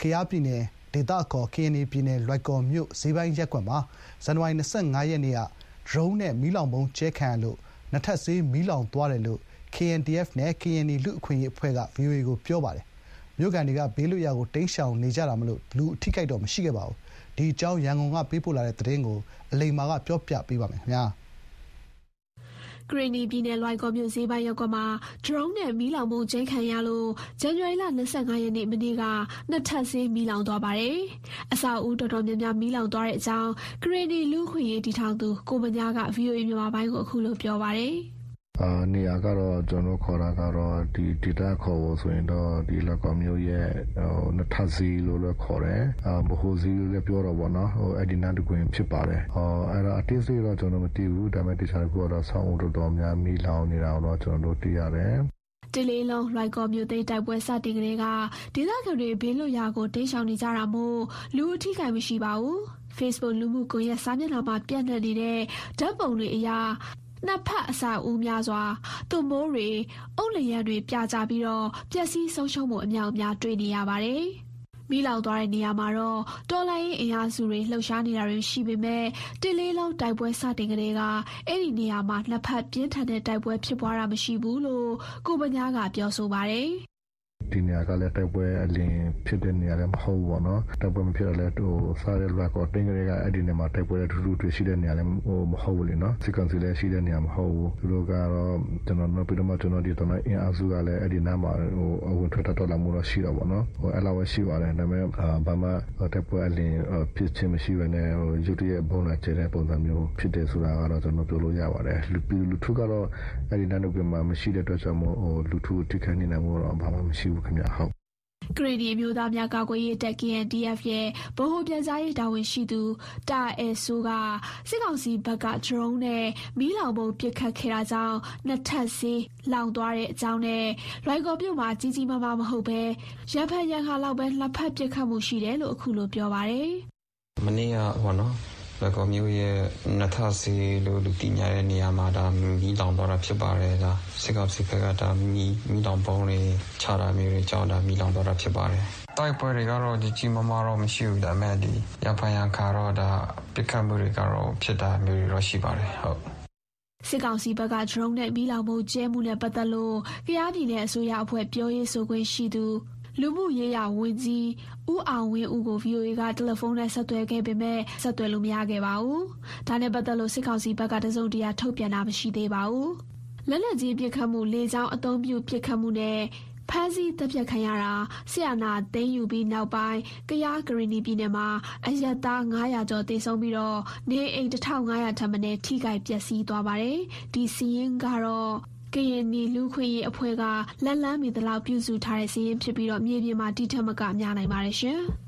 ကယားပြည်နယ် ဒေသအခေါ် ကရင်နီပြည်နယ် လွိုင်ကော်မြို့ ဈေးပိုင်းရပ်ကွက်မှာ ဇန်နဝါရီ ၂၅ ရက်နေ့က ဒရုန်းနဲ့ မီးလောင်ဗုံးကြဲခံရလို့ နှစ်ထပ်ဈေး မီးလောင်သွားတယ်လို့ KNDF နဲ့ ကရင်နီလူ့အခွင့်အရေးအဖွဲ့က VOA ကို ပြောပါတယ်။မြို့ခံတွေက ဘေးလွတ်ရာကို တိမ်းရှောင်နေကြတာမို့ လူအထိအခိုက်တော့ မရှိခဲ့ပါဘူး။ဒီအကြောင်း ရန်ကုန်ကပေးပို့လာတဲ့သတင်းကို အလိမ္မာကပြောပြပါမယ်။ ကရင်နီပြည်နယ် လွိုင်ကော်မြို့ ဈေးပိုင်းရပ်ကွက်မှာ ဒရုန်းနဲ့ မီးလောင်ဗုံးကြဲခံရလို့ ဇန်နဝါရီလ ၂၅ ရက်နေ့ မနေ့က နှစ်ထပ်ဈေး မီးလောင်သွားပါတယ်။အဆောက်အဦးတော်တော်များများ မီးလောင်သွားတဲ့အကြောင်း ကရင်နီလူ့အခွင့်အရေး တည်ထောင်သူ ကိုဗညားက VOA မြန်မာပိုင်းကို အခုလို ပြောပါတယ်။ နေရာကတော့ကျနော်တို့ခေါ်တာကတော့ဒေသခေါ်ဖို့ဆိုရင်တော့လွိုင်ကော်မြို့ရဲ့နှစ်ထပ်ဈေးလို့လည်းခေါ်တယ်။ဗဟိုဈေးလို့လည်းပြောတာပေါ့နော်။အဲဒီနားတခွင်ဖြစ်ပါတယ်။အသေးစိတ်တော့ကျနော်မသိဘူး။ဒါပေမဲ့သေချာတာတခုကတော့အဆောက်အဦးတော်တော်များများမီးလောင်နေတာကိုတော့ကျနော်တို့တွေ့ရတယ်။”တလေးလုံးလွိုင်ကော်မြို့သိမ်းတိုက်ပွဲစတင်ကတည်းကဒေသခံတွေဘေးလွတ်ရာကိုတိမ်းရှောင်နေကြတာမို့လူအထိအခိုက်မရှိပါဘူး။ Facebook လူမှုကွန်ရက်စာမျက်နှာမှာပျံ့နှံ့နေတဲ့ဓာတ်ပုံတွေအရ နှစ်ဖက်အဆောက်အဦးများစွာ သွပ်မိုးတွေ၊အုတ်နံရံတွေပြကျပြီးပျက်စီးဆုံးရှုံးမှု အမြောက်အများ တွေ့နေရပါတယ်။မီးလောင်သွားတဲ့နေရာမှာတော့ တော်လှန်ရေးအင်အားစုတွေ လှုပ်ရှားနေတာတွေရှိပေမယ့် တလေးလုံးတိုက်ပွဲစတင်ကတည်းက အဲဒီနေရာမှာ နှစ်ဖက်ပြင်းထန်တဲ့တိုက်ပွဲဖြစ်ပွားတာမရှိဘူးလို့ ကိုဗညားက ပြောဆိုပါတယ် ဒီနေရာကလည်းတိုက်ပွဲအလင်းဖြစ်တဲ့နေရာလည်းမဟုတ်ဘူးပေါ့နော်တိုက်ပွဲမဖြစ်တော့လည်းဟိုစားတဲ့လွတ်ကောတင်းကလေးကအဲ့ဒီနေရာမှာတိုက်ပွဲထူးထူးတွေ့ရှိတဲ့နေရာလည်းဟိုမဟုတ်ဘူးလေနော်စစ်ကောင်စီလည်းရှိတဲ့နေရာမဟုတ်ဘူးသူတို့ကတော့ကျွန်တော်တို့ပြီးတော့မှကျွန်တော်ဒီတော့အင်အားစုကလည်းအဲ့ဒီနားမှာဟိုအဝင်ထွက်တော့လာမှုတော့ရှိတော့ပေါ့နော်ဟိုအဲ့လောက်ပဲရှိပါတယ်ဒါပေမဲ့ဘာမှတိုက်ပွဲအလင်းဖြစ်ခြင်းမရှိဘဲနဲ့ဟိုရုတ်တရက်ပုံလာကျတဲ့ပုံစံမျိုးဖြစ်တယ်ဆိုတာကတော့ကျွန်တော်ပြောလို့ရပါတယ်လူလူထုကတော့အဲ့ဒီနားတို့ကမှမရှိတဲ့အတွက်ကြောင့်မို့ဟိုလူထုထိခိုက်နေနိုင်မှုတော့ဘာမှမရှိဘူးခင်ဗျဟုတ်ကရင်နီအမျိုးသားများကာကွယ်ရေးတပ် KNDF ရဲ့ဗဟိုပြန်ကြားရေးတာဝန်ရှိသူတာအဲဆိုးကစစ်ကောင်စီဘက်ကဒရုန်းနဲ့မီးလောင်ပုံပစ်ခတ်ခဲ့တာကြောင့်နှစ်ထပ်စီးလောင်သွားတဲ့အကြောင်းနဲ့လွိုင်ကော်မြို့မှာကြီးကြီးမားမားမဟုတ်ပဲရံဖက်ရံခါလောက်ပဲလက်ဖက်ပစ်ခတ်မှုရှိတယ်လို့အခုလိုပြောပါတယ်။မနေ့ကဟောနော် လွိုင်ကော်မြို့ရဲ့နှစ်ထပ်စီလို့လူသိများတဲ့နေရာမှာဒါမီးလောင်သွားတာဖြစ်ပါတယ်ဒါစစ်ကောင်စီဘက်ကဒါမီးမီးလောင်ပုံးတွေခြားတာမျိုးတွေကြောင့်ဒါမီးလောင်သွားတာဖြစ်ပါတယ်တိုက်ပွဲတွေကတော့ကြီးကြီးမားမားတော့မရှိဘူးဒါပေမဲ့ဒီရဖိုင်ရန်ခါတော့ဒါပြစ်ခတ်မှုတွေကတော့ဖြစ်တာမျိုးတွေတော့ရှိပါတယ်ဟုတ်စစ်ကောင်စီဘက်ကဒရုန်းနဲ့မီးလောင်မှုကျဲမှုနဲ့ပတ်သက်လို့ကရားပြည်နယ်အစိုးရအဖွဲ့ပြောရေးဆိုခွင့်ရှိသူ လူမှုရေးရာဝန်ကြီးဦးအောင်ဝင်းဦးကို VOA ကတယ်လီဖုန်းနဲ့ဆက်သွယ်ခဲ့ပေမဲ့ဆက်သွယ်လို့မရခဲ့ပါဘူး။ဒါနဲ့ပတ်သက်လို့စစ်ကောင်စီဘက်ကတစုံတရာထုတ်ပြန်တာမရှိသေးပါဘူး။လက်လက်ကြီးပစ်ခတ်မှုလေကြောင်းအုံပြုပစ်ခတ်မှုနဲ့ဖမ်းဆီးတပ်ဖြတ်ခံရတာဆရာနာသိမ်းယူပြီးနောက်ပိုင်းကယားဂရီနီပြည်နယ်မှာအယက်သား900ကျော်တေဆုံးပြီးတော့နေအိမ်1500ထပ်မံထိခိုက်ပျက်စီးသွားပါတယ်။ဒီစီးရင်ကတော့ ကရင်နီလူခွင့်ရေးအဖွဲ့ကလက်လန်းမီသလောက်ပြုစုထားတဲ့စီးရင်ဖြစ်ပြီးတော့မြေပြင်မှာတိထက်မကများနိုင်ပါတယ်ရှင်။